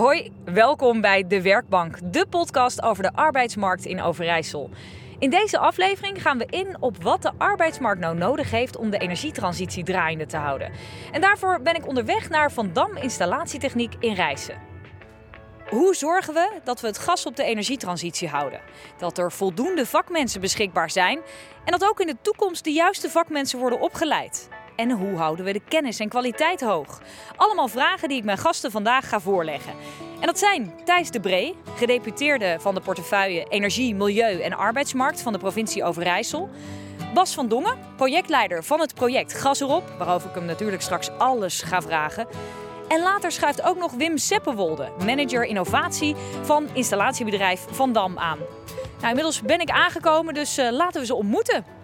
Hoi, welkom bij De Werkbank, de podcast over de arbeidsmarkt in Overijssel. In deze aflevering gaan we in op wat de arbeidsmarkt nou nodig heeft om de energietransitie draaiende te houden. En daarvoor ben ik onderweg naar Van Dam Installatietechniek in Rijssen. Hoe zorgen we dat we het gas op de energietransitie houden? Dat er voldoende vakmensen beschikbaar zijn en dat ook in de toekomst de juiste vakmensen worden opgeleid. En hoe houden we de kennis en kwaliteit hoog? Allemaal vragen die ik mijn gasten vandaag ga voorleggen. En dat zijn Thijs de Bree, gedeputeerde van de portefeuille Energie, Milieu en Arbeidsmarkt van de provincie Overijssel. Bas van Dongen, projectleider van het project Gas erop, waarover ik hem natuurlijk straks alles ga vragen. En later schuift ook nog Wim Seppenwolde, manager innovatie van installatiebedrijf Van Dam aan. Nou, inmiddels ben ik aangekomen, dus uh, laten we ze ontmoeten.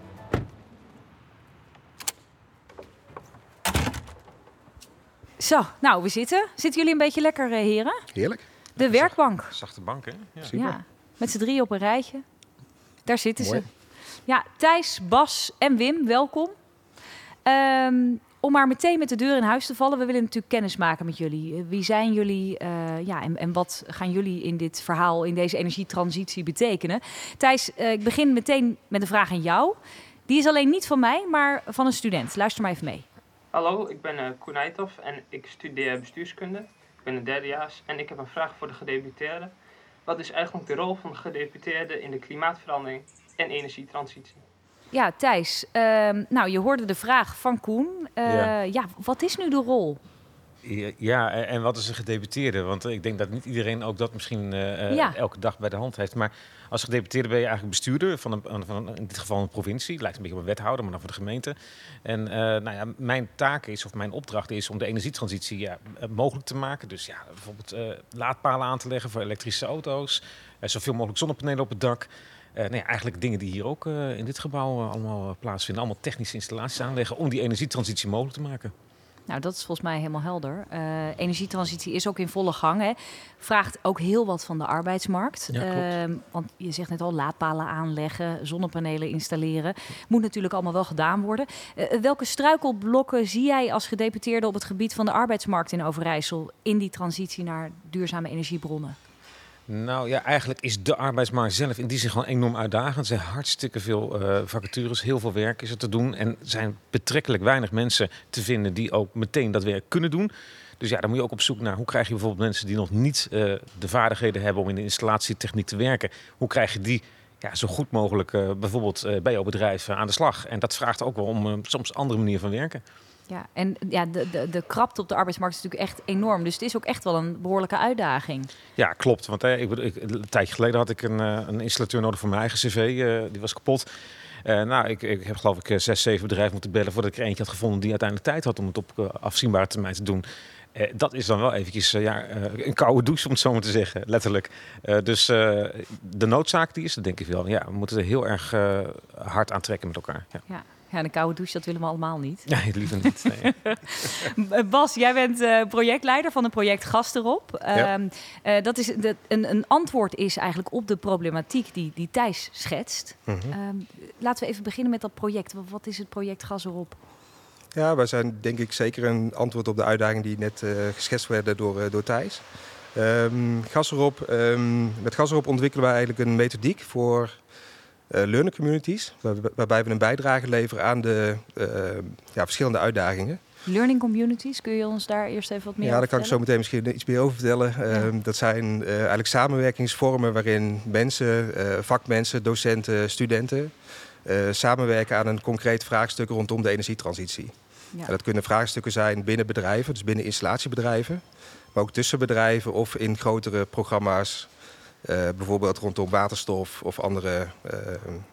Zo, nou, we zitten. Zitten jullie een beetje lekker, uh, heren? Heerlijk. De werkbank. Zachte bank, hè? Ja. Super. Ja, met z'n drie op een rijtje. Daar zitten Mooi. ze. Ja, Thijs, Bas en Wim, welkom. Um, om maar meteen met de deur in huis te vallen, we willen natuurlijk kennis maken met jullie. Wie zijn jullie uh, ja, en, en wat gaan jullie in dit verhaal, in deze energietransitie betekenen? Thijs, uh, ik begin meteen met een vraag aan jou. Die is alleen niet van mij, maar van een student. Luister maar even mee. Hallo, ik ben uh, Koen Eitoff en ik studeer bestuurskunde. Ik ben een derdejaars en ik heb een vraag voor de gedeputeerde. Wat is eigenlijk de rol van de gedeputeerde in de klimaatverandering en energietransitie? Ja, Thijs. Uh, nou, je hoorde de vraag van Koen. Uh, ja. ja, wat is nu de rol? Ja, en wat is een gedeputeerde? Want ik denk dat niet iedereen ook dat misschien uh, ja. elke dag bij de hand heeft. Maar als gedeputeerde ben je eigenlijk bestuurder van, een, van in dit geval een provincie. Lijkt een beetje op een wethouder, maar dan van de gemeente. En uh, nou ja, mijn taak is, of mijn opdracht is, om de energietransitie ja, mogelijk te maken. Dus ja, bijvoorbeeld uh, laadpalen aan te leggen voor elektrische auto's. zoveel mogelijk zonnepanelen op het dak. Uh, nou ja, eigenlijk dingen die hier ook uh, in dit gebouw uh, allemaal plaatsvinden. Allemaal technische installaties aanleggen om die energietransitie mogelijk te maken. Nou, dat is volgens mij helemaal helder. energietransitie is ook in volle gang. Hè. Vraagt ook heel wat van de arbeidsmarkt. Ja, want je zegt net al, laadpalen aanleggen, zonnepanelen installeren. Moet natuurlijk allemaal wel gedaan worden. welke struikelblokken zie jij als gedeputeerde op het gebied van de arbeidsmarkt in Overijssel... in die transitie naar duurzame energiebronnen? Nou ja, eigenlijk is de arbeidsmarkt zelf in die zin gewoon enorm uitdagend. Er zijn hartstikke veel uh, vacatures, heel veel werk is er te doen. En er zijn betrekkelijk weinig mensen te vinden die ook meteen dat werk kunnen doen. Dus ja, dan moet je ook op zoek naar hoe krijg je bijvoorbeeld mensen die nog niet uh, de vaardigheden hebben om in de installatietechniek te werken. Hoe krijg je die ja, zo goed mogelijk uh, bijvoorbeeld bij jouw bedrijf aan de slag? En dat vraagt ook wel om soms andere manier van werken. Ja, en ja, de, de, de krapte op de arbeidsmarkt is natuurlijk echt enorm. Dus het is ook echt wel een behoorlijke uitdaging. Ja, klopt. Want hè, ik, ik, een tijdje geleden had ik een, een installateur nodig voor mijn eigen cv. Uh, die was kapot. Uh, nou, ik, ik, heb geloof ik zes, zeven bedrijven moeten bellen voordat ik er eentje had gevonden die uiteindelijk tijd had om het op uh, afzienbare termijn te doen. Uh, dat is dan wel eventjes ja, een koude douche, om het zo maar te zeggen, letterlijk. dus de noodzaak die is er denk ik wel. Ja, we moeten er heel erg hard aan trekken met elkaar. Ja. ja. Ja, een koude douche, dat willen we allemaal niet. Nee, liever niet. Nee. Bas, jij bent uh, projectleider van het project Gast erop. Ja. Uh, uh, dat is de, een, een, antwoord is eigenlijk op de problematiek die, die Thijs schetst. Mm -hmm. laten we even beginnen met dat project. Wat is het project Gas erop? Ja, wij zijn denk ik zeker een antwoord op de uitdagingen die net geschetst werden door, door Thijs. Um, gas erop, um, met Gas erop ontwikkelen wij eigenlijk een methodiek voor uh, learning communities, waar, waarbij we een bijdrage leveren aan de uh, ja, verschillende uitdagingen. Learning communities, kun je ons daar eerst even wat meer ja, over daar kan ik zo meteen misschien iets meer over vertellen. Ja. Uh, dat zijn uh, eigenlijk samenwerkingsvormen waarin mensen, uh, vakmensen, docenten, studenten samenwerken aan een concreet vraagstuk rondom de energietransitie. Ja. En dat kunnen vraagstukken zijn binnen bedrijven, dus binnen installatiebedrijven, maar ook tussen bedrijven of in grotere programma's bijvoorbeeld rondom waterstof of andere uh,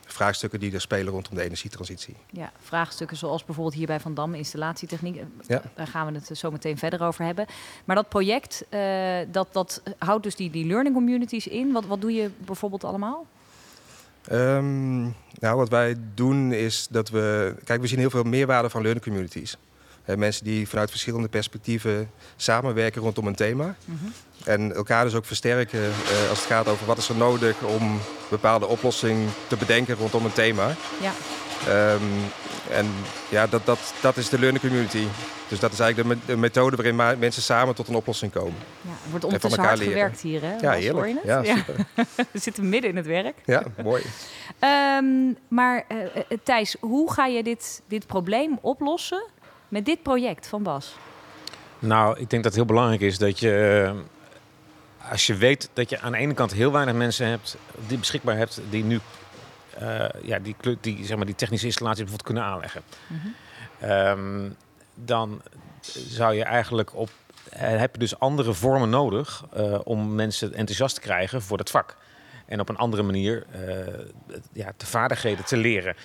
vraagstukken die er spelen rondom de energietransitie. Ja, vraagstukken zoals bijvoorbeeld hier bij Van Dam installatietechniek. Ja. Daar gaan we het zo meteen verder over hebben. Maar dat project, dat, dat houdt dus die, die learning communities in. Wat, wat doe je bijvoorbeeld allemaal? Um, nou, wat wij doen is dat we... Kijk, we zien heel veel meerwaarde van learning communities. Mensen die vanuit verschillende perspectieven samenwerken rondom een thema. Mm -hmm. En elkaar dus ook versterken uh, als het gaat over wat is er nodig om een bepaalde oplossing te bedenken rondom een thema. Ja. Ehm, en ja, dat, dat, dat is de learning community. Dus dat is eigenlijk de, methode waarin mensen samen tot een oplossing komen. Ja, wordt ondertussen hard leren. gewerkt hier, hè? Ja, heerlijk. Ja, super. We zitten midden in het werk. Ja, mooi. um, maar uh, Thijs, hoe ga je dit, dit probleem oplossen met dit project van Bas? Nou, ik denk dat het heel belangrijk is dat je als je weet dat je aan de ene kant heel weinig mensen hebt die beschikbaar hebt die nu uh, ja, die, die, zeg maar, die technische installatie bijvoorbeeld kunnen aanleggen. Mhm. Ehm, dan zou je eigenlijk op eh, heb je dus andere vormen nodig uh, om mensen enthousiast te krijgen voor het vak. En op een andere manier ja, de vaardigheden te leren.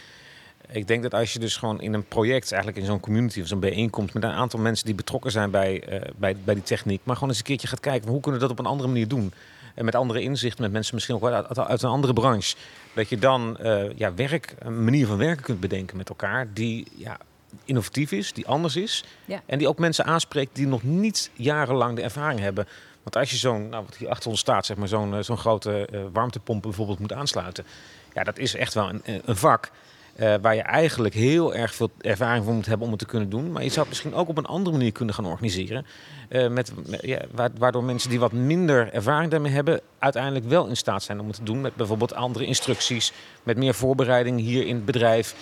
Ik denk dat als je dus gewoon in een project, eigenlijk in zo'n community of zo'n bijeenkomst met een aantal mensen die betrokken zijn bij, bij, bij die techniek, maar gewoon eens een keertje gaat kijken hoe kunnen we dat op een andere manier doen. En met andere inzichten, met mensen misschien ook uit, uit een andere branche. Dat je dan uh, ja, werk, een manier van werken kunt bedenken met elkaar die ja, innovatief is, die anders is. En die ook mensen aanspreekt die nog niet jarenlang de ervaring hebben. Want als je zo'n, nou, wat hier achter ons staat, zeg maar, zo'n uh, zo'n grote uh, warmtepomp bijvoorbeeld moet aansluiten. Ja, dat is echt wel een, een vak. Uh, waar je eigenlijk heel erg veel ervaring voor moet hebben om het te kunnen doen. Maar je zou het misschien ook op een andere manier kunnen gaan organiseren. Uh, met, ja, waardoor mensen die wat minder ervaring daarmee hebben, uiteindelijk wel in staat zijn om het te doen. Met bijvoorbeeld andere instructies, met meer voorbereiding hier in het bedrijf.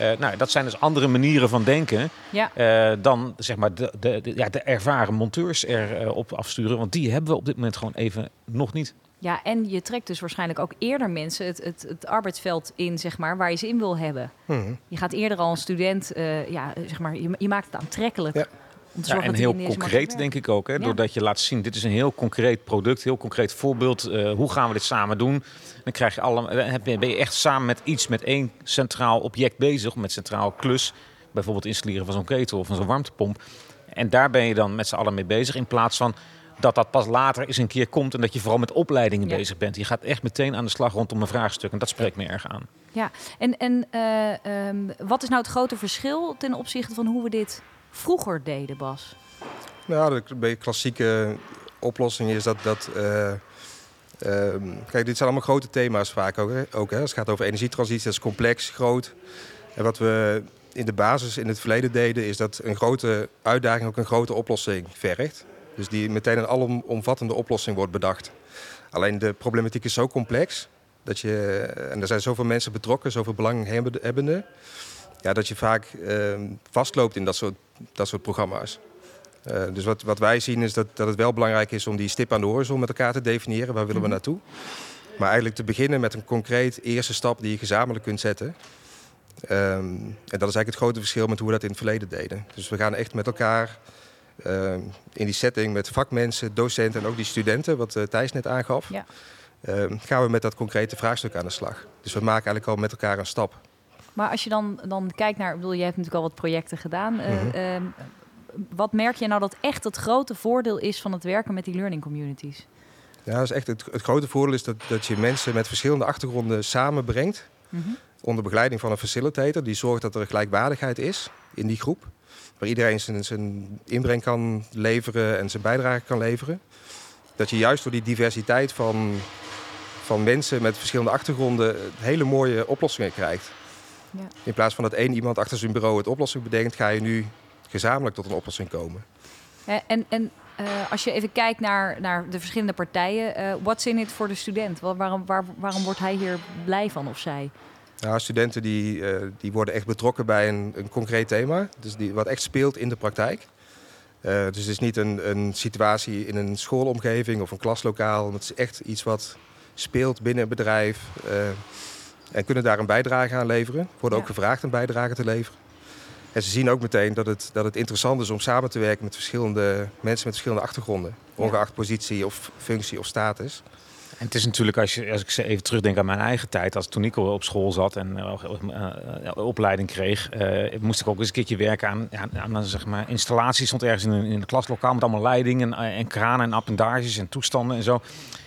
Uh, nou, dat zijn dus andere manieren van denken ja. dan zeg maar de, de, de, ja, de ervaren monteurs erop afsturen. Want die hebben we op dit moment gewoon even nog niet. Ja, en je trekt dus waarschijnlijk ook eerder mensen het, het, het arbeidsveld in, zeg maar, waar je ze in wil hebben. Mhm. Je gaat eerder al een student, uh, ja, zeg maar, je, je, maakt het aantrekkelijk. Ja. Ja, en heel concreet denk ik ook, hè, doordat je laat zien, dit is een heel concreet product, heel concreet voorbeeld. Uh, hoe gaan we dit samen doen? Dan krijg je alle, eh, ben je echt samen met iets, met één centraal object bezig, met centraal klus. Bijvoorbeeld installeren van zo'n ketel of van zo'n warmtepomp. En daar ben je dan met z'n allen mee bezig. In plaats van dat dat pas later eens een keer komt en dat je vooral met opleidingen bezig bent. Je gaat echt meteen aan de slag rondom een vraagstuk en dat spreekt me erg aan. Ja, en, en uh, um, wat is nou het grote verschil ten opzichte van hoe we dit vroeger deden, Bas? Nou, de klassieke oplossing is dat. dat uh, kijk, dit zijn allemaal grote thema's vaak ook. Hè? ook hè? Als het gaat over energietransitie, dat is complex, groot. En wat we in de basis in het verleden deden, is dat een grote uitdaging ook een grote oplossing vergt. Dus die meteen een alomvattende oplossing wordt bedacht. Alleen de problematiek is zo complex dat je, en er zijn zoveel mensen betrokken, zoveel belanghebbenden, ja, dat je vaak uh, vastloopt in dat soort, dat soort programma's. Uh, dus wat, wat wij zien is dat, dat het wel belangrijk is om die stip aan de horizon met elkaar te definiëren. Waar willen we mhm. naartoe? Maar eigenlijk te beginnen met een concreet eerste stap die je gezamenlijk kunt zetten. Um, en dat is eigenlijk het grote verschil met hoe we dat in het verleden deden. Dus we gaan echt met elkaar uh, in die setting met vakmensen, docenten en ook die studenten, wat uh, Thijs net aangaf, ja. uh, gaan we met dat concrete vraagstuk aan de slag. Dus we maken eigenlijk al met elkaar een stap. Maar als je dan, dan kijkt naar, ik bedoel, je hebt natuurlijk al wat projecten gedaan. Mm -hmm. wat merk je nou dat echt het grote voordeel is van het werken met die learning communities? Ja, dat is echt het, het grote voordeel is dat, dat je mensen met verschillende achtergronden samenbrengt. Mm -hmm. Onder begeleiding van een facilitator die zorgt dat er gelijkwaardigheid is in die groep waar iedereen zijn, zijn inbreng kan leveren en zijn bijdrage kan leveren. Dat je juist door die diversiteit van, van mensen met verschillende achtergronden hele mooie oplossingen krijgt. Ja. In plaats van dat één iemand achter zijn bureau het oplossing bedenkt, ga je nu gezamenlijk tot een oplossing komen. En, en uh, als je even kijkt naar, naar de verschillende partijen, uh, what's in it voor de student? Waarom, waar, waarom wordt hij hier blij van of zij? Nou, studenten die, uh, die worden echt betrokken bij een, een concreet thema. Dus die, wat echt speelt in de praktijk. Uh, dus het is niet een, een situatie in een schoolomgeving of een klaslokaal. Het is echt iets wat speelt binnen een bedrijf. Uh, en kunnen daar een bijdrage aan leveren. Worden ook gevraagd een bijdrage te leveren. En ze zien ook meteen dat het, dat het interessant is om samen te werken met verschillende mensen met verschillende achtergronden. Ongeacht positie of functie of status. En het is natuurlijk, als, je, als ik even terugdenk aan mijn eigen tijd, als toen ik op school zat en uh, opleiding kreeg, uh, moest ik ook eens een keertje werken aan, aan, aan zeg maar, installaties. Stond ergens in een, in een klaslokaal met allemaal leidingen en, en kranen en appendages en toestanden en zo.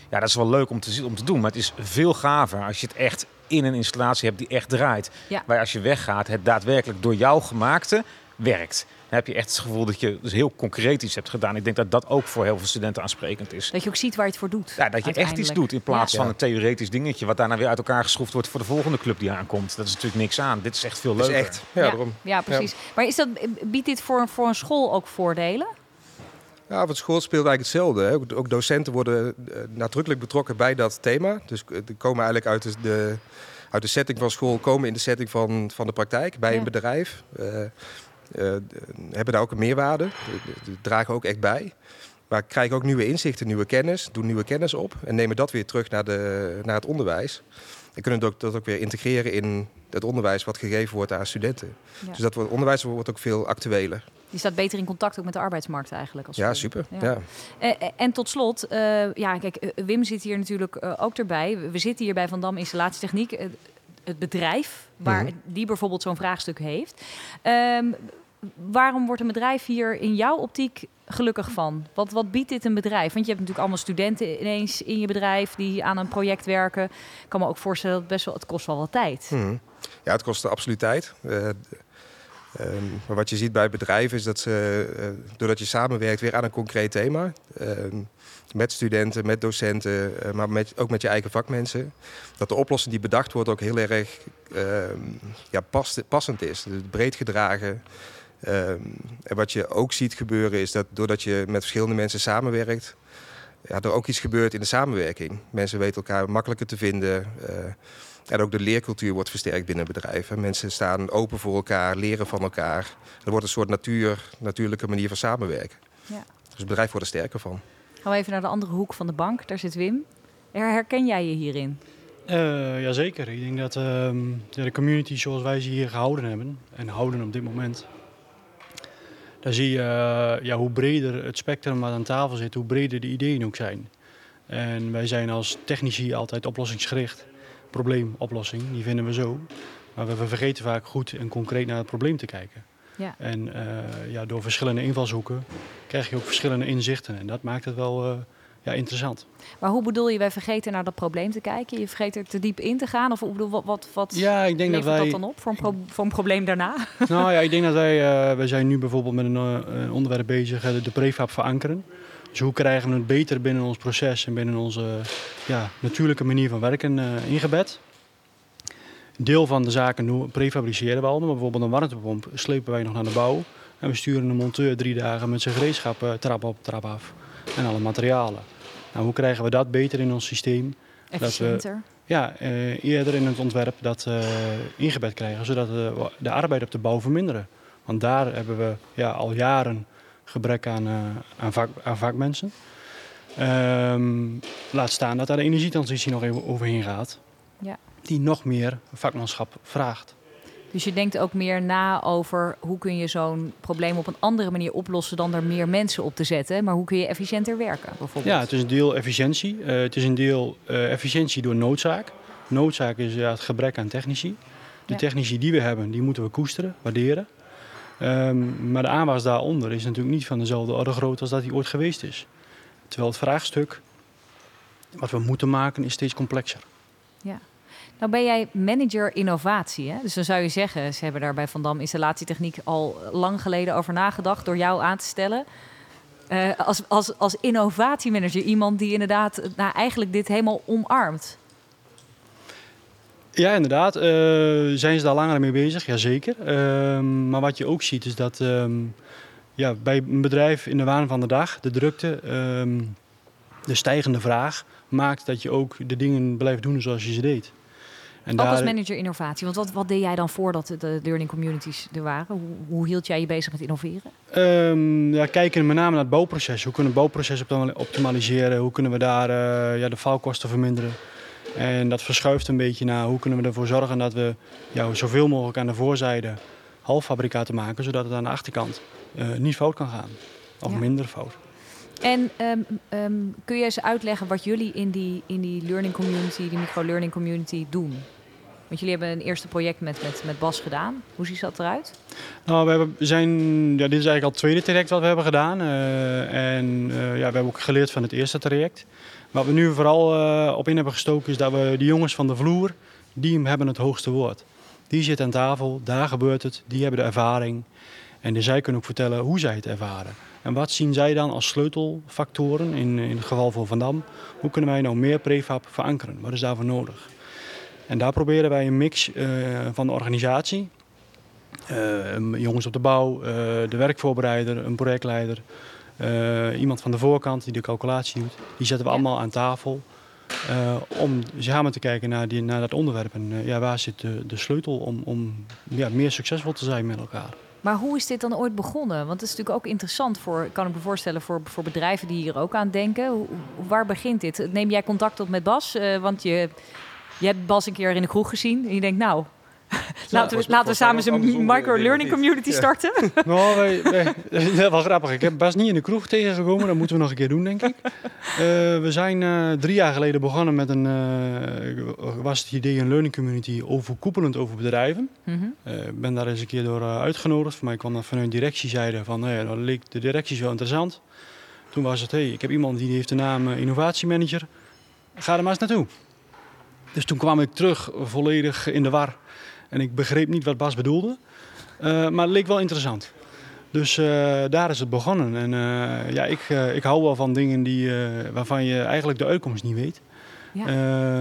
Ja, dat is wel leuk om te, om te doen, maar het is veel gaver als je het echt in een installatie hebt die echt draait. Ja. Waar als je weggaat, het daadwerkelijk door jou gemaakte werkt. Dan heb je echt het gevoel dat je dus heel concreet iets hebt gedaan. Ik denk dat dat ook voor heel veel studenten aansprekend is. Dat je ook ziet waar je het voor doet. Ja, dat je echt iets doet in plaats van een theoretisch dingetje... wat daarna weer uit elkaar geschroefd wordt voor de volgende club die aankomt. Dat is natuurlijk niks aan. Dit is echt veel leuker. Is echt. Ja, ja, daarom. ja precies. Maar is dat, biedt dit voor, voor een school ook voordelen? Ja, op het school speelt eigenlijk hetzelfde. Hè. Ook docenten worden uh, nadrukkelijk betrokken bij dat thema. Dus uh, die komen eigenlijk uit de, uit de setting van school, komen in de setting van, van de praktijk bij een bedrijf. Uh, hebben daar ook een meerwaarde, die dragen ook echt bij. Maar krijgen ook nieuwe inzichten, nieuwe kennis, doen nieuwe kennis op en nemen dat weer terug naar, de, naar het onderwijs. En kunnen dat ook, dat ook weer integreren in het onderwijs wat gegeven wordt aan studenten. Ja. Dus dat wordt, onderwijs wordt ook veel actueler. Je staat beter in contact ook met de arbeidsmarkt eigenlijk. Als ja, super. Ja. ja. Uh, en tot slot, uh, ja, kijk, Wim zit hier natuurlijk uh, ook erbij. We zitten hier bij Van Dam Installatietechniek. Het bedrijf waar mm -hmm. die bijvoorbeeld zo'n vraagstuk heeft. Um, waarom wordt een bedrijf hier in jouw optiek gelukkig van? Wat, wat biedt dit een bedrijf? Want je hebt natuurlijk allemaal studenten ineens in je bedrijf die aan een project werken. Ik kan me ook voorstellen dat het best wel, het kost wel wat tijd. Mm -hmm. Ja, het kost absoluut tijd. Uh, Um, maar wat je ziet bij bedrijven is dat ze, uh, doordat je samenwerkt weer aan een concreet thema, uh, met studenten, met docenten, uh, maar met, ook met je eigen vakmensen, dat de oplossing die bedacht wordt ook heel erg ehm, ja, past, passend is, dus breed gedragen. Um, en wat je ook ziet gebeuren is dat doordat je met verschillende mensen samenwerkt, ja, er ook iets gebeurt in de samenwerking. Mensen weten elkaar makkelijker te vinden. Uh, en ook de leercultuur wordt versterkt binnen bedrijven. Mensen staan open voor elkaar, leren van elkaar. Er wordt een soort natuur, natuurlijke manier van samenwerken. Ja. Dus het bedrijf wordt er sterker van. Gaan we even naar de andere hoek van de bank. Daar zit Wim. Herken jij je hierin? Uh, jazeker. Ik denk dat uh, de community zoals wij ze hier gehouden hebben en houden op dit moment. Daar zie je uh, ja, hoe breder het spectrum wat aan tafel zit, hoe breder de ideeën ook zijn. En wij zijn als technici altijd oplossingsgericht probleemoplossing, die vinden we zo. Maar we vergeten vaak goed en concreet naar het probleem te kijken. Ja. En uh, ja, door verschillende invalshoeken krijg je ook verschillende inzichten. En dat maakt het wel uh, ja, interessant. Maar hoe bedoel je, wij vergeten naar dat probleem te kijken? Je vergeet er te diep in te gaan? Of bedoel, wat, wat, wat ja, ik denk dat, wij... dat dan op voor een, pro voor een probleem daarna? Nou ja, ik denk dat wij, uh, wij zijn nu bijvoorbeeld met een, onderwerp bezig, de prefab verankeren. Dus hoe krijgen we het beter binnen ons proces en binnen onze ja, natuurlijke manier van werken uh, ingebed? Deel van de zaken prefabriceren we al, maar bijvoorbeeld een warmtepomp slepen wij nog naar de bouw. En we sturen een monteur drie dagen met zijn gereedschap uh, trap op, trap af en alle materialen. Nou, hoe krijgen we dat beter in ons systeem? Efficiënter? Dat we, ja, uh, eerder in het ontwerp dat uh, ingebed krijgen, zodat we de arbeid op de bouw verminderen. Want daar hebben we ja, al jaren gebrek aan, aan, vak, aan vakmensen. Um, laat staan dat daar de energietransitie nog even overheen gaat. Die nog meer vakmanschap vraagt. Dus je denkt ook meer na over hoe kun je zo'n probleem op een andere manier oplossen dan er meer mensen op te zetten. Maar hoe kun je efficiënter werken bijvoorbeeld? Ja, het is een deel efficiëntie. Uh, het is een deel uh, efficiëntie door noodzaak. Noodzaak is ja, het gebrek aan technici. De ja. technici die we hebben, die moeten we koesteren, waarderen. Um, maar de aanwas daaronder is natuurlijk niet van dezelfde orde groot als dat hij ooit geweest is. Terwijl het vraagstuk wat we moeten maken is steeds complexer. Ja. Nou ben jij manager innovatie. Hè? Dus dan zou je zeggen, ze hebben daar bij Van Dam installatietechniek al lang geleden over nagedacht door jou aan te stellen. Uh, als, als, als innovatiemanager, iemand die inderdaad nou, eigenlijk dit helemaal omarmt. Ja, inderdaad. Uh, zijn ze daar langer mee bezig? Jazeker. Uh, maar wat je ook ziet is dat um, ja, bij een bedrijf in de waan van de dag, de drukte, um, de stijgende vraag, maakt dat je ook de dingen blijft doen zoals je ze deed. En ook daar... als manager innovatie. Want wat, wat deed jij dan voordat de learning communities er waren? Hoe, hoe hield jij je bezig met innoveren? Um, ja, kijken met name naar het bouwproces. Hoe kunnen we het bouwproces optimaliseren? Hoe kunnen we daar uh, ja, de faalkosten verminderen? En dat verschuift een beetje naar hoe kunnen we ervoor zorgen dat we ja, zoveel mogelijk aan de voorzijde halffabrikaten maken, zodat het aan de achterkant uh, niet fout kan gaan. Of ja. minder fout. En um, um, kun je eens uitleggen wat jullie in die, in die learning community, die micro-learning community doen? Want jullie hebben een eerste project met, met, Bas gedaan. Hoe ziet dat eruit? Nou, we hebben, zijn, ja, dit is eigenlijk al het tweede traject wat we hebben gedaan. Uh, en uh, ja, we hebben ook geleerd van het eerste traject. Wat we nu vooral uh, op in hebben gestoken is dat we de jongens van de vloer, die hebben het hoogste woord. Die zitten aan tafel, daar gebeurt het, die hebben de ervaring. En zij kunnen ook vertellen hoe zij het ervaren. En wat zien zij dan als sleutelfactoren in, in het geval van Van Dam? Hoe kunnen wij nou meer prefab verankeren? Wat is daarvoor nodig? En daar proberen wij een mix uh, van de organisatie. Uh, jongens op de bouw, uh, de werkvoorbereider, een projectleider, iemand van de voorkant die de calculatie doet. Die zetten we allemaal aan tafel om samen te kijken naar, die, naar dat onderwerp. En ja, waar zit de, de sleutel om, om ja, meer succesvol te zijn met elkaar? Maar hoe is dit dan ooit begonnen? Want het is natuurlijk ook interessant voor, kan ik me voorstellen, voor, voor bedrijven die hier ook aan denken. Hoe, waar begint dit? Neem jij contact op met Bas? Uh, want je, je hebt Bas een keer in de kroeg gezien. En je denkt, nou, laten we, laten we samen een micro-learning community starten. nou, wij, wij, dat wel grappig. Ik heb Bas niet in de kroeg tegengekomen. Dat moeten we nog een keer doen, denk ik. Uh, we zijn uh, drie jaar geleden begonnen met een... Uh, was het idee een learning community overkoepelend over bedrijven. Ik mm -hmm. ben daar eens een keer door uitgenodigd. Voor mij kwam dat vanuit directie zeiden van... Ja, dat leek de directie zo interessant. Toen was het, hey, ik heb iemand die heeft de naam innovatiemanager. Ga er maar eens naartoe. Dus toen kwam ik terug volledig in de war en ik begreep niet wat Bas bedoelde. Uh, maar het leek wel interessant. Dus uh, daar is het begonnen. En uh, ja, ik, ik hou wel van dingen die, waarvan je eigenlijk de uitkomst niet weet. Ja.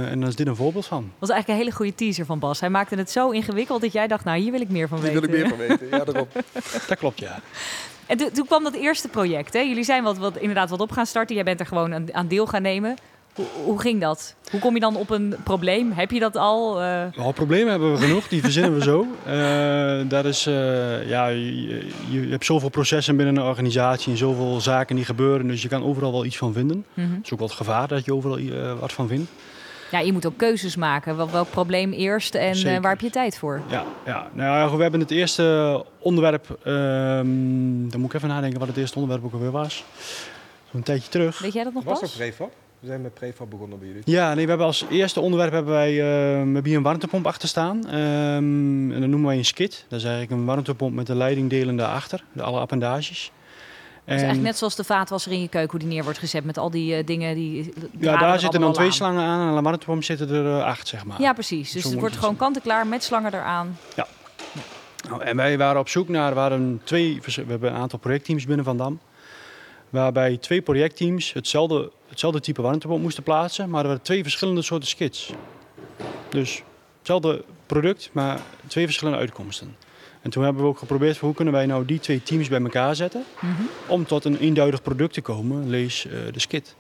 en daar is dit een voorbeeld van. Dat was eigenlijk een hele goede teaser van Bas. Hij maakte het zo ingewikkeld dat jij dacht, nou hier wil ik meer van hier weten. Hier wil ik meer van weten, ja daarom. dat klopt, ja. En toen kwam dat eerste project. Hè? Jullie zijn wat, wat, inderdaad wat op gaan starten. Jij bent er gewoon aan, aan deel gaan nemen. Hoe, hoe, ging dat? Hoe kom je dan op een probleem? Heb je dat al? Uh... Nou, problemen hebben we genoeg, die verzinnen we zo. Uh, dat is, uh, ja, je, je, hebt zoveel processen binnen een organisatie en zoveel zaken die gebeuren, dus je kan overal wel iets van vinden. Mm -hmm. Het is ook wel het gevaar dat je overal wat van vindt. Ja, je moet ook keuzes maken. Wel, welk probleem eerst en waar heb je tijd voor? Ja, ja. Nou, we hebben het eerste onderwerp. Um, dan moet ik even nadenken wat het eerste onderwerp ook alweer was. Zo'n tijdje terug. Weet jij dat nog was pas? Was dat Prefab? We zijn met prefab begonnen bij jullie. Ja, nee, we hebben als eerste onderwerp hebben wij, uh, hier een warmtepomp achter staan. Um, en dat noemen wij een skit. Dat is eigenlijk een warmtepomp met de leidingdelen daarachter, de alle appendages. Dus eigenlijk net zoals de vaatwasser in je keuken hoe die neer wordt gezet met al die uh, dingen die. Ja, daar zitten dan twee aan. slangen aan en aan de warmtepomp zitten er uh, acht, zeg maar. Ja, precies. Dus Zo het wordt gewoon kant-en-klaar met slangen eraan. Ja. Nou, en wij waren op zoek naar, waren twee, we hebben een aantal projectteams binnen Van Dam. Waarbij twee projectteams hetzelfde, hetzelfde type warmtepomp moesten plaatsen, maar er waren twee verschillende soorten skits. Dus hetzelfde product, maar twee verschillende uitkomsten. En toen hebben we ook geprobeerd hoe kunnen wij nou die twee teams bij elkaar zetten mm -hmm. om tot een eenduidig product te komen, lees uh, de skit.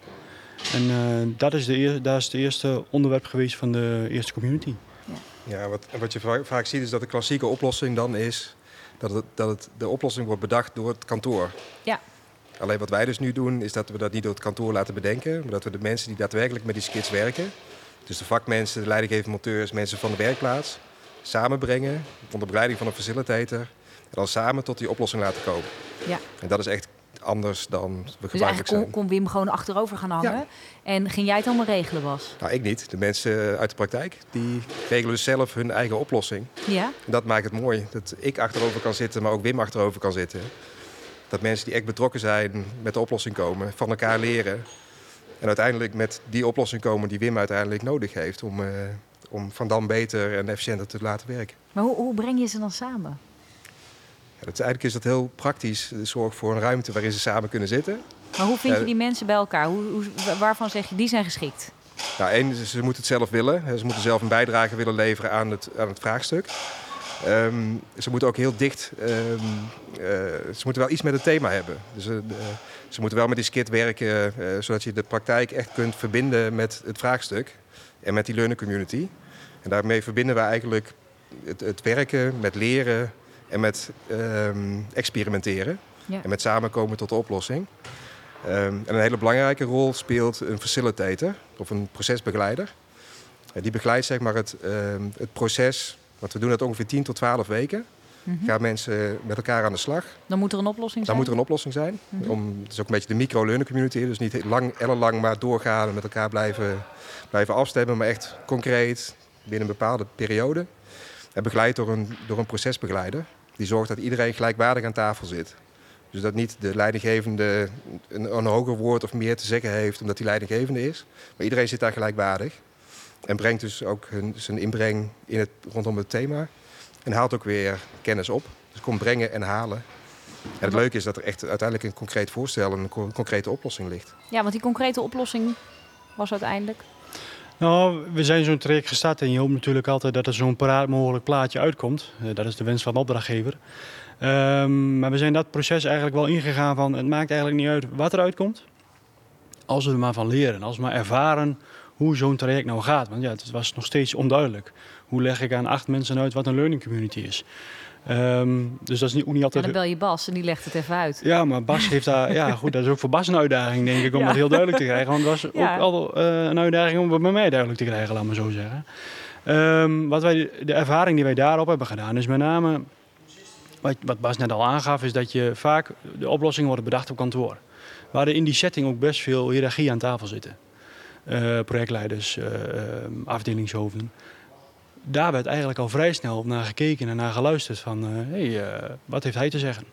En uh, dat, is de dat is het eerste onderwerp geweest van de eerste community. Ja, ja wat, wat je vaak ziet is dat de klassieke oplossing dan is dat, het, dat het, de oplossing wordt bedacht door het kantoor. Ja. Alleen wat wij dus nu doen, is dat we dat niet door het kantoor laten bedenken, maar dat we de mensen die daadwerkelijk met die skits werken, dus de vakmensen, de leidinggevende monteurs, mensen van de werkplaats, samenbrengen onder begeleiding van een facilitator en dan samen tot die oplossing laten komen. Ja. En dat is echt anders dan we dus gebruikelijk zijn. kon, kon Wim gewoon achterover gaan hangen. Ja. En ging jij het allemaal regelen, Bas? Nou, ik niet. De mensen uit de praktijk, die regelen dus zelf hun eigen oplossing. Ja. En dat maakt het mooi. Dat ik achterover kan zitten, maar ook Wim achterover kan zitten. Dat mensen die echt betrokken zijn met de oplossing komen, van elkaar leren. En uiteindelijk met die oplossing komen die Wim uiteindelijk nodig heeft om, uh, om Van Dam beter en efficiënter te laten werken. Maar hoe, hoe breng je ze dan samen? Ja, dat, eigenlijk is dat heel praktisch. Zorg voor een ruimte waarin ze samen kunnen zitten. Maar hoe vind je die mensen bij elkaar? Hoe, hoe, waarvan zeg je, die zijn geschikt? Nou, één, ze moeten het zelf willen. Ze moeten zelf een bijdrage willen leveren aan het, aan het vraagstuk. Um, ze moeten ook heel dicht, um, uh, ze moeten wel iets met het thema hebben. Dus, uh, ze moeten wel met die skit werken, uh, zodat je de praktijk echt kunt verbinden met het vraagstuk en met die learning community. En daarmee verbinden we eigenlijk het, het werken met leren en met um, experimenteren. Ja. En met samenkomen tot de oplossing. en een hele belangrijke rol speelt een facilitator of een procesbegeleider. die begeleidt zeg maar, het, het proces want we doen dat ongeveer 10 tot 12 weken. Mm -hmm. Gaan mensen met elkaar aan de slag. Dan moet er een oplossing zijn? Dan moet er een oplossing zijn. Mm -hmm. Om, het is ook een beetje de micro-learning community. Dus niet lang, ellenlang maar doorgaan en met elkaar blijven, blijven afstemmen. Maar echt concreet binnen een bepaalde periode. En begeleid door een, door een procesbegeleider. Die zorgt dat iedereen gelijkwaardig aan tafel zit. Dus dat niet de leidinggevende een, een hoger woord of meer te zeggen heeft omdat hij leidinggevende is. Maar iedereen zit daar gelijkwaardig. En brengt dus ook hun, zijn inbreng in het, rondom het thema. En haalt ook weer kennis op. Dus komt brengen en halen. En het leuke is dat er echt uiteindelijk een concreet voorstel en een concrete oplossing ligt. Ja, want die concrete oplossing was uiteindelijk? Nou, we zijn zo'n traject gestart en je hoopt natuurlijk altijd dat er zo'n paraat mogelijk plaatje uitkomt. Eh, dat is de wens van de opdrachtgever. Um, maar we zijn dat proces eigenlijk wel ingegaan van het maakt eigenlijk niet uit wat er uitkomt. Als we er maar van leren, als we maar ervaren hoe zo'n traject nou gaat. Want ja, het was nog steeds onduidelijk. Hoe leg ik aan acht mensen uit wat een learning community is? Um, dus dat is niet, ook niet altijd... En dan bel je Bas en die legt het even uit. Ja, maar Bas heeft daar... ja, goed, dat is ook voor Bas een uitdaging, denk ik, om dat heel duidelijk te krijgen. Want het was ook al uh, een uitdaging om het bij mij duidelijk te krijgen, laat maar zo zeggen. Um, wat wij, de ervaring die wij daarop hebben gedaan is met name... Wat, wat Bas net al aangaf, is dat je vaak... De oplossingen worden bedacht op kantoor. Waar er in die setting ook best veel hiërarchie aan tafel zitten. Uh, projectleiders, uh, afdelingshoofden daar werd eigenlijk al vrij snel naar gekeken en naar geluisterd van, hé, eh, hey, wat heeft hij te zeggen?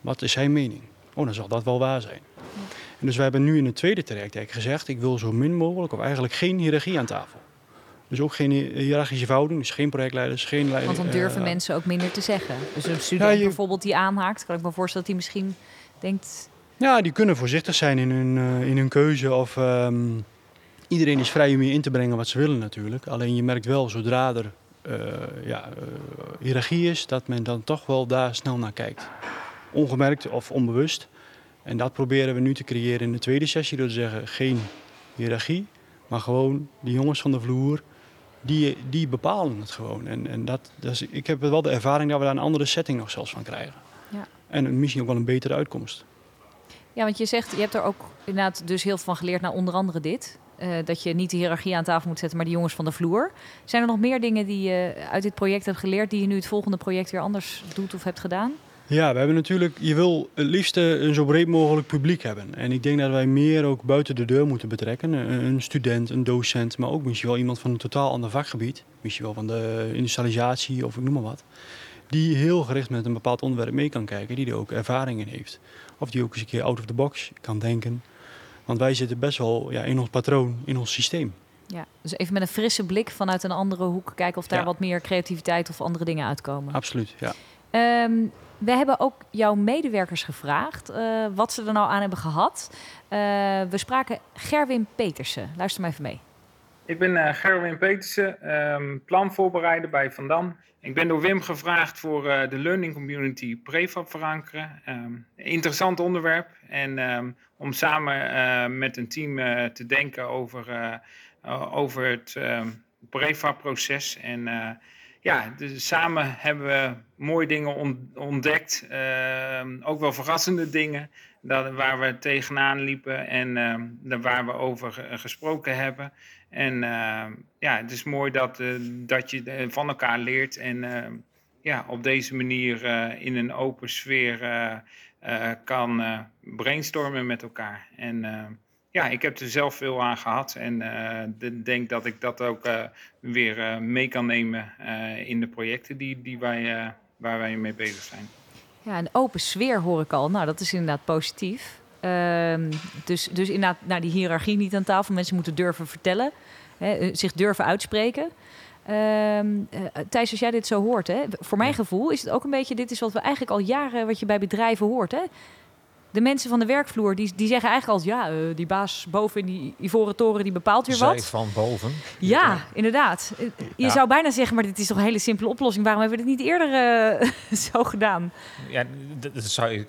Wat is zijn mening? Oh, dan zal dat wel waar zijn. En dus we hebben nu in het tweede traject gezegd, ik wil zo min mogelijk of eigenlijk geen hiërarchie aan tafel. Dus ook geen hiërarchische verhouding, dus geen projectleiders, geen leiders. Want dan durven uh, mensen ook minder te zeggen. Dus een student bijvoorbeeld die aanhaakt, kan ik me voorstellen dat hij misschien denkt... Ja, die kunnen voorzichtig zijn in hun, uh, in hun keuze of... Um, Iedereen is vrij om je in te brengen wat ze willen natuurlijk. Alleen je merkt wel zodra er uh, ja, uh, hiërarchie is, dat men dan toch wel daar snel naar kijkt. Ongemerkt of onbewust. En dat proberen we nu te creëren in de tweede sessie door te zeggen geen hiërarchie, maar gewoon die jongens van de vloer, die, die bepalen het gewoon. En, en dat, dat is, ik heb wel de ervaring dat we daar een andere setting nog zelfs van krijgen. Ja. En misschien ook wel een betere uitkomst. Ja, want je zegt, je hebt er ook inderdaad dus heel veel van geleerd, naar onder andere dit. Uh, dat je niet de hiërarchie aan tafel moet zetten, maar de jongens van de vloer. Zijn er nog meer dingen die je uit dit project hebt geleerd, die je nu het volgende project weer anders doet of hebt gedaan? Ja, we hebben natuurlijk, je wil het liefst een zo breed mogelijk publiek hebben. En ik denk dat wij meer ook buiten de deur moeten betrekken. Een student, een docent, maar ook misschien wel iemand van een totaal ander vakgebied. Misschien wel van de industrialisatie of ik noem maar wat. Die heel gericht met een bepaald onderwerp mee kan kijken, die er ook ervaring in heeft. Of die ook eens een keer out of the box kan denken. Want wij zitten best wel ja, in ons patroon, in ons systeem. Ja, dus even met een frisse blik vanuit een andere hoek kijken of daar wat meer creativiteit of andere dingen uitkomen. Absoluut, ja. Um, we hebben ook jouw medewerkers gevraagd uh, wat ze er nou aan hebben gehad. Uh, we spraken Gerwin Petersen. Luister maar even mee. Ik ben uh, Gerwin Petersen, um, planvoorbereider bij Van Dam. Ik ben door Wim gevraagd voor uh, de Learning Community Prefab verankeren. Um, interessant onderwerp. En um, om samen uh, met een team te denken over, over het prefab proces. En ja, dus samen hebben we mooie dingen ontdekt. ook wel verrassende dingen. Dat, waar we tegenaan liepen en waar we over gesproken hebben. En uh, ja, het is mooi dat, uh, dat je van elkaar leert en uh, ja, op deze manier in een open sfeer kan brainstormen met elkaar. En ja, ik heb er zelf veel aan gehad en denk dat ik dat ook weer mee kan nemen in de projecten die, die wij, waar wij mee bezig zijn. Ja, een open sfeer hoor ik al. Nou, dat is inderdaad positief. Um, dus, dus inderdaad, nou, die hiërarchie niet aan tafel. Mensen moeten durven vertellen, hè, eh, zich durven uitspreken. Um, uh, Thijs, als jij dit zo hoort, hè, voor mijn gevoel is het ook een beetje... dit is wat we eigenlijk al jaren, wat je bij bedrijven hoort. Hè? De mensen van de werkvloer, die, die zeggen eigenlijk al... ja, uh, die baas boven in die ivoren toren, die bepaalt weer Zij wat. van boven. Ja, inderdaad. Je ja. zou bijna zeggen, maar dit is toch een hele simpele oplossing. Waarom hebben we dit niet eerder uh, zo gedaan? Ja, dat zou je,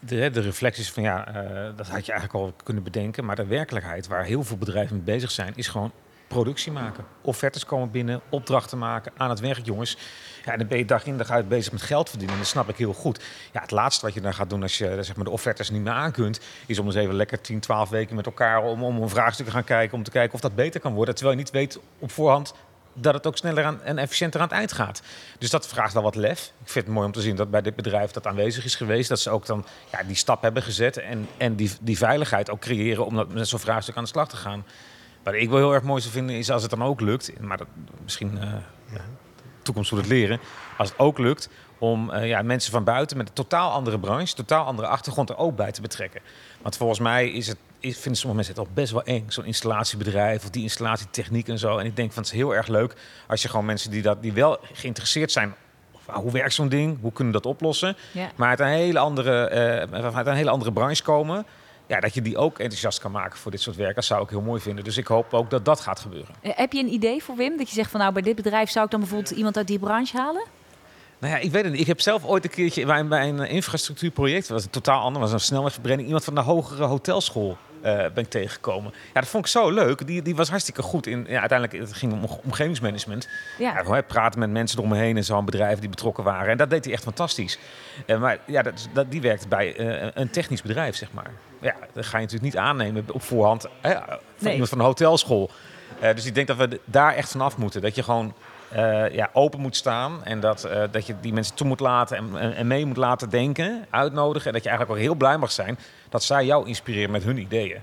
de, de reflecties van ja, uh, dat had je eigenlijk al kunnen bedenken. Maar de werkelijkheid waar heel veel bedrijven mee bezig zijn... is gewoon productie maken. Offertes komen binnen, opdrachten maken, aan het werk, jongens. Ja, dan ben je dag in dag uit bezig met geld verdienen. Dat snap ik heel goed. Ja, het laatste wat je dan gaat doen als je zeg maar, de offertes niet meer aan kunt... is om eens even lekker 10, 12 weken met elkaar... om, om een vraagstuk te gaan kijken, om te kijken of dat beter kan worden. Terwijl je niet weet op voorhand dat het ook sneller aan, en efficiënter aan het eind gaat. Dus dat vraagt wel wat lef. Ik vind het mooi om te zien dat bij dit bedrijf dat aanwezig is geweest. Dat ze ook dan ja, die stap hebben gezet en, en die, die veiligheid ook creëren om dat, met zo'n vraagstuk aan de slag te gaan. Wat ik wel heel erg mooi zou vinden is als het dan ook lukt, maar dat, misschien uh, ja, toekomst moet het leren, als het ook lukt om uh, ja, mensen van buiten met een totaal andere branche, totaal andere achtergrond er ook bij te betrekken. Want volgens mij is het, is, vinden sommige mensen het al best wel eng, zo'n installatiebedrijf of die installatietechniek en zo. En ik denk van het is heel erg leuk als je gewoon mensen die, dat, die wel geïnteresseerd zijn hoe werkt zo'n ding? Hoe kunnen we dat oplossen? Maar uit een hele andere, uh, uit een hele andere branche komen ja, dat je die ook enthousiast kan maken voor dit soort werk. Dat zou ik heel mooi vinden. Dus ik hoop ook dat dat gaat gebeuren. Eh, heb je een idee voor Wim? Dat je zegt van nou, bij dit bedrijf zou ik dan bijvoorbeeld iemand uit die branche halen? Nou ja, ik weet het niet. Ik heb zelf ooit een keertje bij, bij een infrastructuurproject, was een totaal ander, was een snelwegverbreding, iemand van de hogere hotelschool uh, ben ik tegengekomen. Ja, dat vond ik zo leuk. Die, die was hartstikke goed in. Ja, uiteindelijk het ging om omgevingsmanagement. Ja. ja praten met mensen eromheen en zo'n bedrijven die betrokken waren. En dat deed hij echt fantastisch. Uh, maar ja, dat, dat, die werkt bij uh, een technisch bedrijf, zeg maar. Ja, dat ga je natuurlijk niet aannemen op voorhand van iemand van een hotelschool. dus ik denk dat we daar echt vanaf moeten. Dat je gewoon uh, ja, open moet staan. En dat, uh, dat je die mensen toe moet laten en, en, mee moet laten denken, uitnodigen. En dat je eigenlijk ook heel blij mag zijn dat zij jou inspireren met hun ideeën.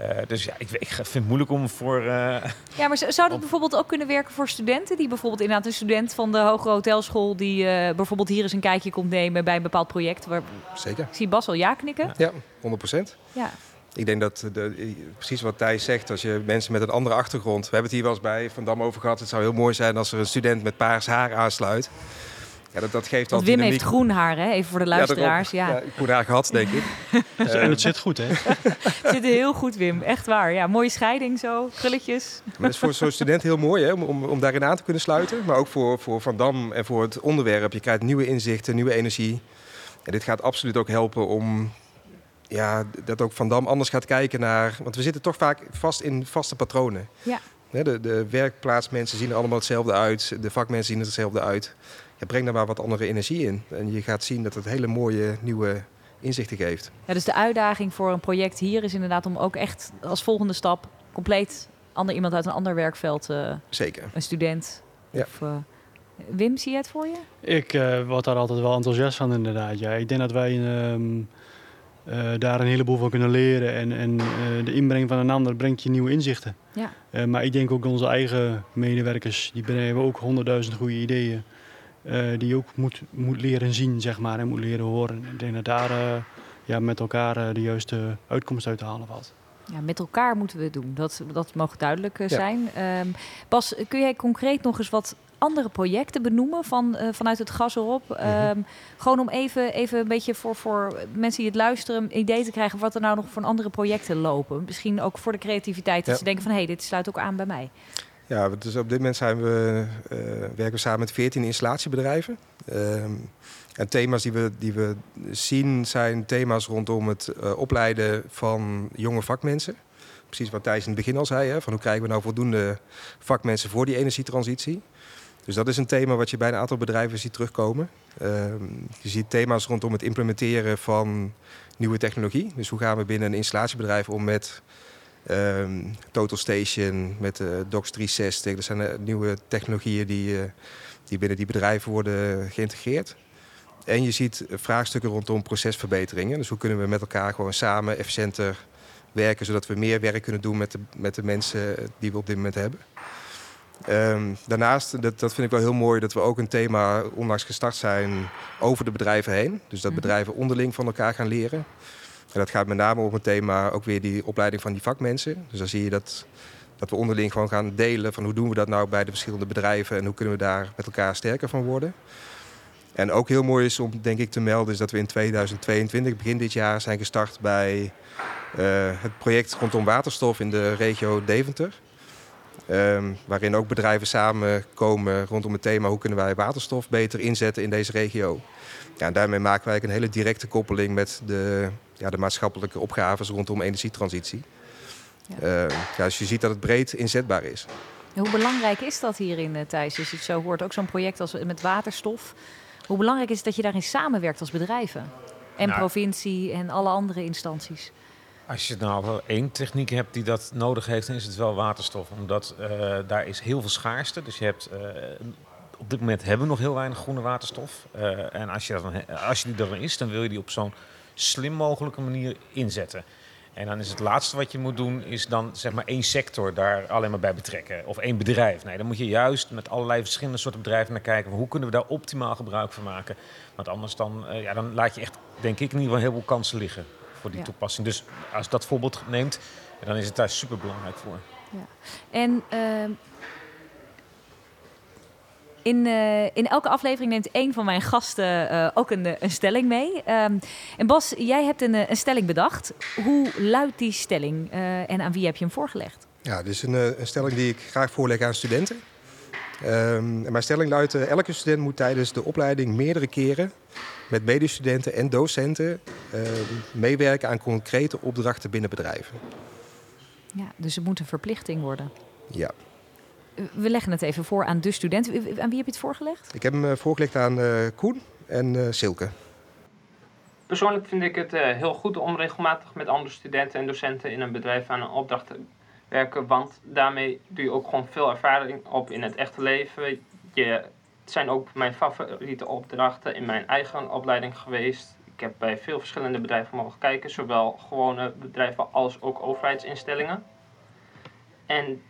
Uh, dus ja, ik, ik, vind het moeilijk om voor. ja, maar zou dat bijvoorbeeld ook kunnen werken voor studenten? Die bijvoorbeeld inderdaad een student van de Hogere Hotelschool. die bijvoorbeeld hier eens een kijkje komt nemen bij een bepaald project. Waar... Zeker. Ik zie Bas al ja knikken. Ja, 100% Ja. Ik denk dat de, precies wat Thijs zegt, als je mensen met een andere achtergrond. We hebben het hier wel eens bij Van Dam over gehad. Het zou heel mooi zijn als er een student met paars haar aansluit. Ja, dat, dat geeft Want Wim heeft groen haar, hè? even voor de luisteraars. Ja, ja. groen haar gehad, denk ik. en het zit goed, hè? het zit heel goed, Wim. Echt waar. Ja, mooie scheiding zo, krulletjes. Maar dat is voor zo'n student heel mooi hè? Om, om, om, daarin aan te kunnen sluiten. Maar ook voor, voor Van Dam en voor het onderwerp. Je krijgt nieuwe inzichten, nieuwe energie. En dit gaat absoluut ook helpen om ja, dat ook Van Dam anders gaat kijken naar... Want we zitten toch vaak vast in vaste patronen. Ja. De, de werkplaatsmensen zien er allemaal hetzelfde uit. De vakmensen zien er hetzelfde uit. Ja, breng daar maar wat andere energie in. En je gaat zien dat het hele mooie nieuwe inzichten geeft. Ja, dus de uitdaging voor een project hier is inderdaad om ook echt als volgende stap compleet ander iemand uit een ander werkveld. Uh, Zeker. Een student. Ja. Of, uh, Wim, zie je het voor je? Ik uh, word daar altijd wel enthousiast van, inderdaad. Ja. Ik denk dat wij um, uh, daar een heleboel van kunnen leren. En, en uh, de inbreng van een ander brengt je nieuwe inzichten. Ja. Uh, maar ik denk ook onze eigen medewerkers, die brengen ook honderdduizend goede ideeën. Die je ook moet, moet leren zien, zeg maar, en moet leren horen. Ik denk dat daar ja, met elkaar de juiste uitkomst uit te halen valt. Ja, met elkaar moeten we het doen. Dat, dat mag duidelijk zijn. Ja. Um, Bas, kun jij concreet nog eens wat andere projecten benoemen van, uh, vanuit het gas erop? Mm gewoon om even, even een beetje voor, voor mensen die het luisteren een idee te krijgen wat er nou nog voor andere projecten lopen. Misschien ook voor de creativiteit. Dat ze denken van hé, hey, dit sluit ook aan bij mij. Ja, dus op dit moment zijn we, uh, werken we samen met 14 installatiebedrijven. Uh, en thema's die we, die we zien zijn thema's rondom het uh, opleiden van jonge vakmensen. Precies wat Thijs in het begin al zei, hè, van hoe krijgen we nou voldoende vakmensen voor die energietransitie. Dus dat is een thema wat je bij een aantal bedrijven ziet terugkomen. Ehm, je ziet thema's rondom het implementeren van nieuwe technologie. Dus hoe gaan we binnen een installatiebedrijf om met ehm, Total Station, met uh, Docs 360. Dat zijn uh, nieuwe technologieën die, uh, die binnen die bedrijven worden geïntegreerd. En je ziet vraagstukken rondom procesverbeteringen. Dus hoe kunnen we met elkaar gewoon samen efficiënter werken, zodat we meer werk kunnen doen met de, met de mensen die we op dit moment hebben. Um, daarnaast, dat, dat vind ik wel heel mooi, dat we ook een thema onlangs gestart zijn over de bedrijven heen. Dus dat mhm. bedrijven onderling van elkaar gaan leren. En dat gaat met name om het thema ook weer die opleiding van die vakmensen. Dus dan zie je dat, dat we onderling gewoon gaan delen van hoe doen we dat nou bij de verschillende bedrijven en hoe kunnen we daar met elkaar sterker van worden. En ook heel mooi is om denk ik te melden is dat we in 2022, begin dit jaar, zijn gestart bij uh, het project rondom waterstof in de regio Deventer. Um, waarin ook bedrijven samenkomen rondom het thema hoe kunnen wij waterstof beter inzetten in deze regio. Ja, en daarmee maken wij een hele directe koppeling met de, ja, de maatschappelijke opgaves rondom energietransitie. Ja. Uh, ja, dus je ziet dat het breed inzetbaar is. hoe belangrijk is dat hierin, uh, Thijs? Je het zo hoort, ook zo'n project als met waterstof. Hoe belangrijk is het dat je daarin samenwerkt als bedrijven? En nou, provincie en alle andere instanties? Als je nou één techniek hebt die dat nodig heeft, dan is het wel waterstof. Omdat uh, daar is heel veel schaarste. Dus je hebt, uh, op dit moment hebben we nog heel weinig groene waterstof. Uh, en als, je dat dan, als je die er is, dan wil je die op zo'n slim mogelijke manier inzetten. En dan is het laatste wat je moet doen, is dan zeg maar één sector daar alleen maar bij betrekken. Of één bedrijf. Nee, dan moet je juist met allerlei verschillende soorten bedrijven naar kijken. Hoe kunnen we daar optimaal gebruik van maken? Want anders dan, ja, dan laat je echt, denk ik, in ieder geval heel veel kansen liggen voor die toepassing. Dus als dat voorbeeld neemt, dan is het daar super belangrijk voor. Ja. En uh, In, uh, in elke aflevering neemt één van mijn gasten uh, ook een, een, stelling mee. Um, en Bas, jij hebt een, een, stelling bedacht. Hoe luidt die stelling uh, en aan wie heb je hem voorgelegd? Ja, dit is een, een stelling die ik graag voorleg aan studenten. Um, en mijn stelling luidt: elke student moet tijdens de opleiding meerdere keren met medestudenten en docenten uh, meewerken aan concrete opdrachten binnen bedrijven. Ja, dus het moet een verplichting worden. Ja. We leggen het even voor aan de studenten. Aan wie heb je het voorgelegd? Ik heb hem uh, voorgelegd aan uh, Koen en Silke. Persoonlijk vind ik het heel goed om regelmatig met andere studenten en docenten in een bedrijf aan een opdracht te werken. Want daarmee doe je ook gewoon veel ervaring op in het echte leven. Je het zijn ook mijn favoriete opdrachten in mijn eigen opleiding geweest. Ik heb bij veel verschillende bedrijven mogen kijken, zowel gewone bedrijven als ook overheidsinstellingen. En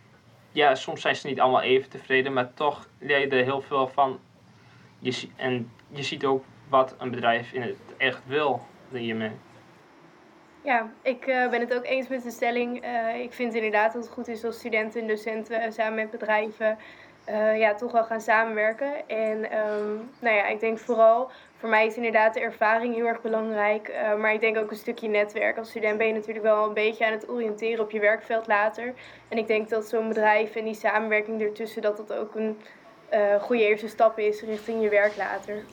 ja, soms zijn ze niet allemaal even tevreden, maar toch leer je er heel veel van. Je, en je ziet ook wat een bedrijf in het echt wil hiermee. Ja, ik uh, ben het ook eens met de stelling. Uh, ik vind inderdaad dat het goed is als studenten en docenten samen met bedrijven uh, ja, toch wel gaan samenwerken. En um, nou ja, ik denk vooral, voor mij is inderdaad de ervaring heel erg belangrijk. Uh, maar ik denk ook een stukje netwerk. Als student ben je natuurlijk wel een beetje aan het oriënteren op je werkveld later. En ik denk dat zo'n bedrijf en die samenwerking ertussen, dat dat ook een uh, goede eerste stap is richting je werk later.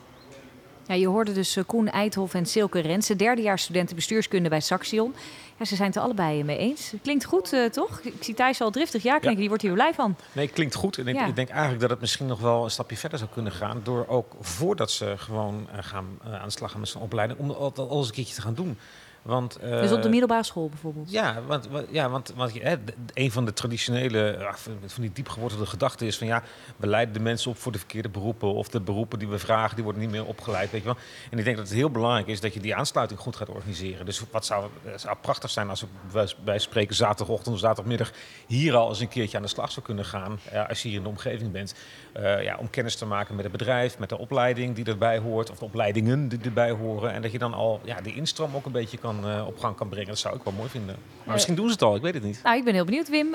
Ja, je hoorde dus Koen Eidhoff en Silke Rensen, derdejaars studenten bestuurskunde bij Saxion. Ja, ze zijn het er allebei mee eens. Klinkt goed, uh, toch? Ik zie Thijs al driftig ja klinken. Die wordt hier blij van. Nee, klinkt goed. En ik, ik, denk eigenlijk dat het misschien nog wel een stapje verder zou kunnen gaan. Door ook voordat ze gewoon uh, gaan uh, aan de slag gaan met zijn opleiding. Om dat alles een keertje te gaan doen. Want, uh, dus op de middelbare school bijvoorbeeld? Ja, want, ja, want, want hè, een van de traditionele, van die diep gewortelde gedachten is van ja, we leiden de mensen op voor de verkeerde beroepen. Of de beroepen die we vragen, die worden niet meer opgeleid. Weet je wel? En ik denk dat het heel belangrijk is dat je die aansluiting goed gaat organiseren. Dus wat zou, het zou prachtig zijn als we bij spreken zaterdagochtend of zaterdagmiddag hier al eens een keertje aan de slag zou kunnen gaan. Uh, als je hier in de omgeving bent. Uh, ja, om kennis te maken met het bedrijf, met de opleiding die erbij hoort. Of de opleidingen die erbij horen. En dat je dan al ja, die instroom ook een beetje kan uh, op gang kan brengen. Dat zou ik wel mooi vinden. Maar misschien doen ze het al, ik weet het niet. Nou, ik ben heel benieuwd. Wim,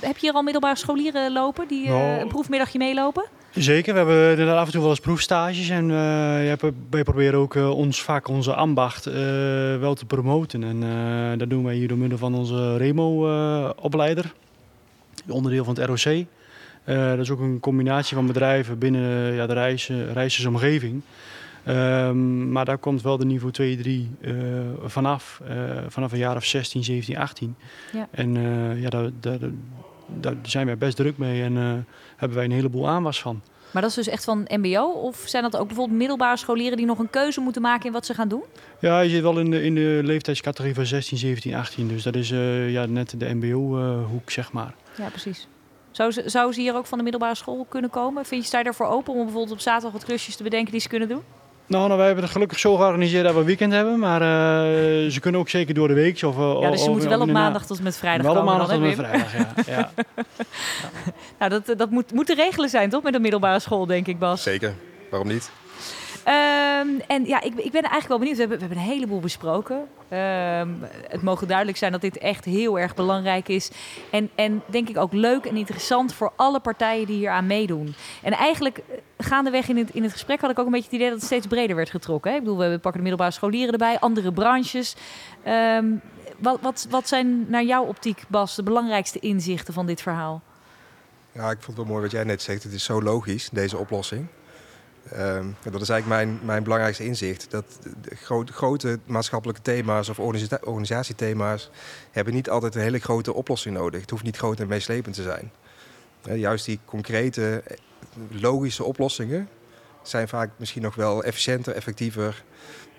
heb je hier al middelbare scholieren lopen die uh, nou, een proefmiddagje meelopen? Zeker, we hebben inderdaad af en toe wel eens proefstages. En uh, wij proberen ook uh, ons vak, onze ambacht, uh, wel te promoten. En dat doen wij hier door middel van onze REMO-opleider. onderdeel van het ROC. dat is ook een combinatie van bedrijven binnen ja, de reizen, reizigersomgeving. Um, maar daar komt wel de niveau 2, 3 uh, vanaf. Uh, vanaf een jaar of 16, 17, 18. Ja. En uh, ja, daar, daar, daar, zijn wij best druk mee en hebben wij een heleboel aanwas van. Maar dat is dus echt van MBO? Of zijn dat ook bijvoorbeeld middelbare scholieren die nog een keuze moeten maken in wat ze gaan doen? Ja, je zit wel in de, in de leeftijdscategorie van 16, 17, 18. Dus dat is ja, net de MBO-hoek, zeg maar. Ja, precies. Zou ze, zou ze hier ook van de middelbare school kunnen komen? Vind je, sta je daarvoor open om bijvoorbeeld op zaterdag wat klusjes te bedenken die ze kunnen doen? Nou, nou, wij hebben het gelukkig zo georganiseerd dat we weekend hebben. Maar uh, ze kunnen ook zeker door de week. Of, uh, ja, dus ze moeten wel op maandag tot met vrijdag wel komen. Wel op maandag tot met vrijdag, ja. ja. nou, dat, dat moet, moet te regelen zijn, toch? Met een middelbare school, denk ik, Bas. Zeker. Waarom niet? Um, en ja, ik, ik ben eigenlijk wel benieuwd. We hebben, we hebben een heleboel besproken. Um, het mogen duidelijk zijn dat dit echt heel erg belangrijk is. En, en denk ik ook leuk en interessant voor alle partijen die hier aan meedoen. En eigenlijk eh, gaandeweg in het, in het gesprek had ik ook een beetje het idee dat het steeds breder werd getrokken. Hè? Ik bedoel, we pakken de middelbare scholieren erbij, andere branches. Um, wat, wat, wat zijn naar jouw optiek, Bas, de belangrijkste inzichten van dit verhaal? Ja, ik vond het wel mooi wat jij net zegt. Het is zo logisch, deze oplossing. Um, dat is eigenlijk mijn, mijn belangrijkste inzicht. Dat grote, maatschappelijke thema's of organisa organisatiethema's hebben niet altijd een hele grote oplossing nodig. Het hoeft niet groot en meeslepend te zijn. Juist die concrete, logische oplossingen zijn vaak misschien nog wel efficiënter, effectiever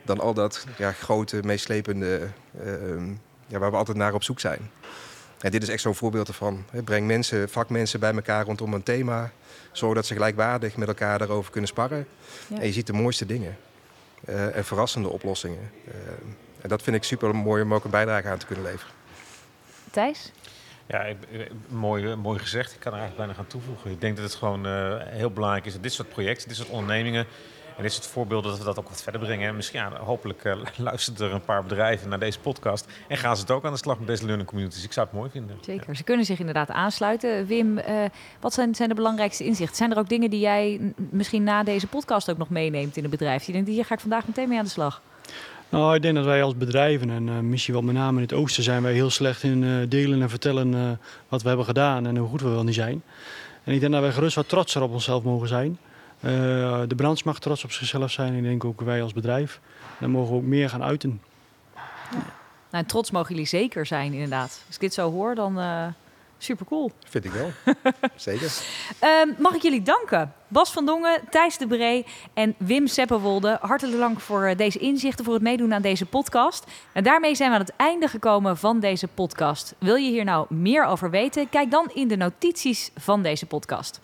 dan al dat ja, grote, meeslepende, uh, ja, waar we altijd naar op zoek zijn. En dit is echt zo'n voorbeeld ervan. Breng mensen, vakmensen bij elkaar rondom een thema. Zorg dat ze gelijkwaardig met elkaar daarover kunnen sparren. Ja. En je ziet de mooiste dingen. Uh, en verrassende oplossingen. Uh, en dat vind ik super mooi om ook een bijdrage aan te kunnen leveren. Thijs? Ja, mooi, mooi gezegd. Ik kan er eigenlijk bijna gaan toevoegen. Ik denk dat het gewoon uh, heel belangrijk is dat dit soort projecten, dit soort ondernemingen En is het voorbeeld dat we dat ook wat verder brengen. misschien ja, hopelijk uh, luisteren er een paar bedrijven naar deze podcast. En gaan ze het ook aan de slag met deze learning communities. Ik zou het mooi vinden. Zeker. Ze kunnen zich inderdaad aansluiten. Wim, uh, wat zijn, zijn de belangrijkste inzichten? Zijn er ook dingen die jij misschien na deze podcast ook nog meeneemt in het bedrijf? Die denkt, hier ga ik vandaag meteen mee aan de slag. Nou, ik denk dat wij als bedrijven, en uh, misschien wel met name in het oosten, zijn wij heel slecht in delen en vertellen wat we hebben gedaan en hoe goed we wel niet zijn. En ik denk dat wij gerust wat trotser op onszelf mogen zijn. Uh, de branche mag trots op zichzelf zijn. Ik denk ook wij als bedrijf. Dan mogen we ook meer gaan uiten. Nou, trots mogen jullie zeker zijn, inderdaad. Als ik dit zo hoor, dan uh, super cool. Vind ik wel. zeker. Uh, mag ik jullie danken? Bas van Dongen, Thijs de Bree en Wim Seppenwolde. Hartelijk dank voor eh, deze inzichten, voor het meedoen aan deze podcast. En daarmee zijn we aan het einde gekomen van deze podcast. Wil je hier nou meer over weten? Kijk dan in de notities van deze podcast.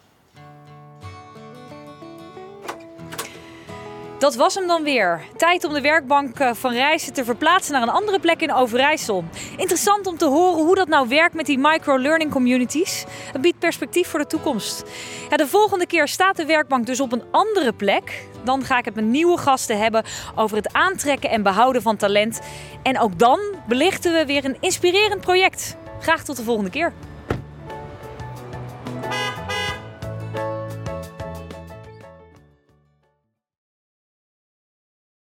Dat was hem dan weer. Tijd om de werkbank eh, van Rijssen te verplaatsen naar een andere plek in Overijssel. Interessant om te horen hoe dat nou werkt met die micro-learning communities. Het biedt perspectief voor de toekomst. Ja, de volgende keer staat de werkbank dus op een andere plek. Dan ga ik het met nieuwe gasten hebben over het aantrekken en behouden van talent. En ook dan belichten we weer een inspirerend project. Graag tot de volgende keer.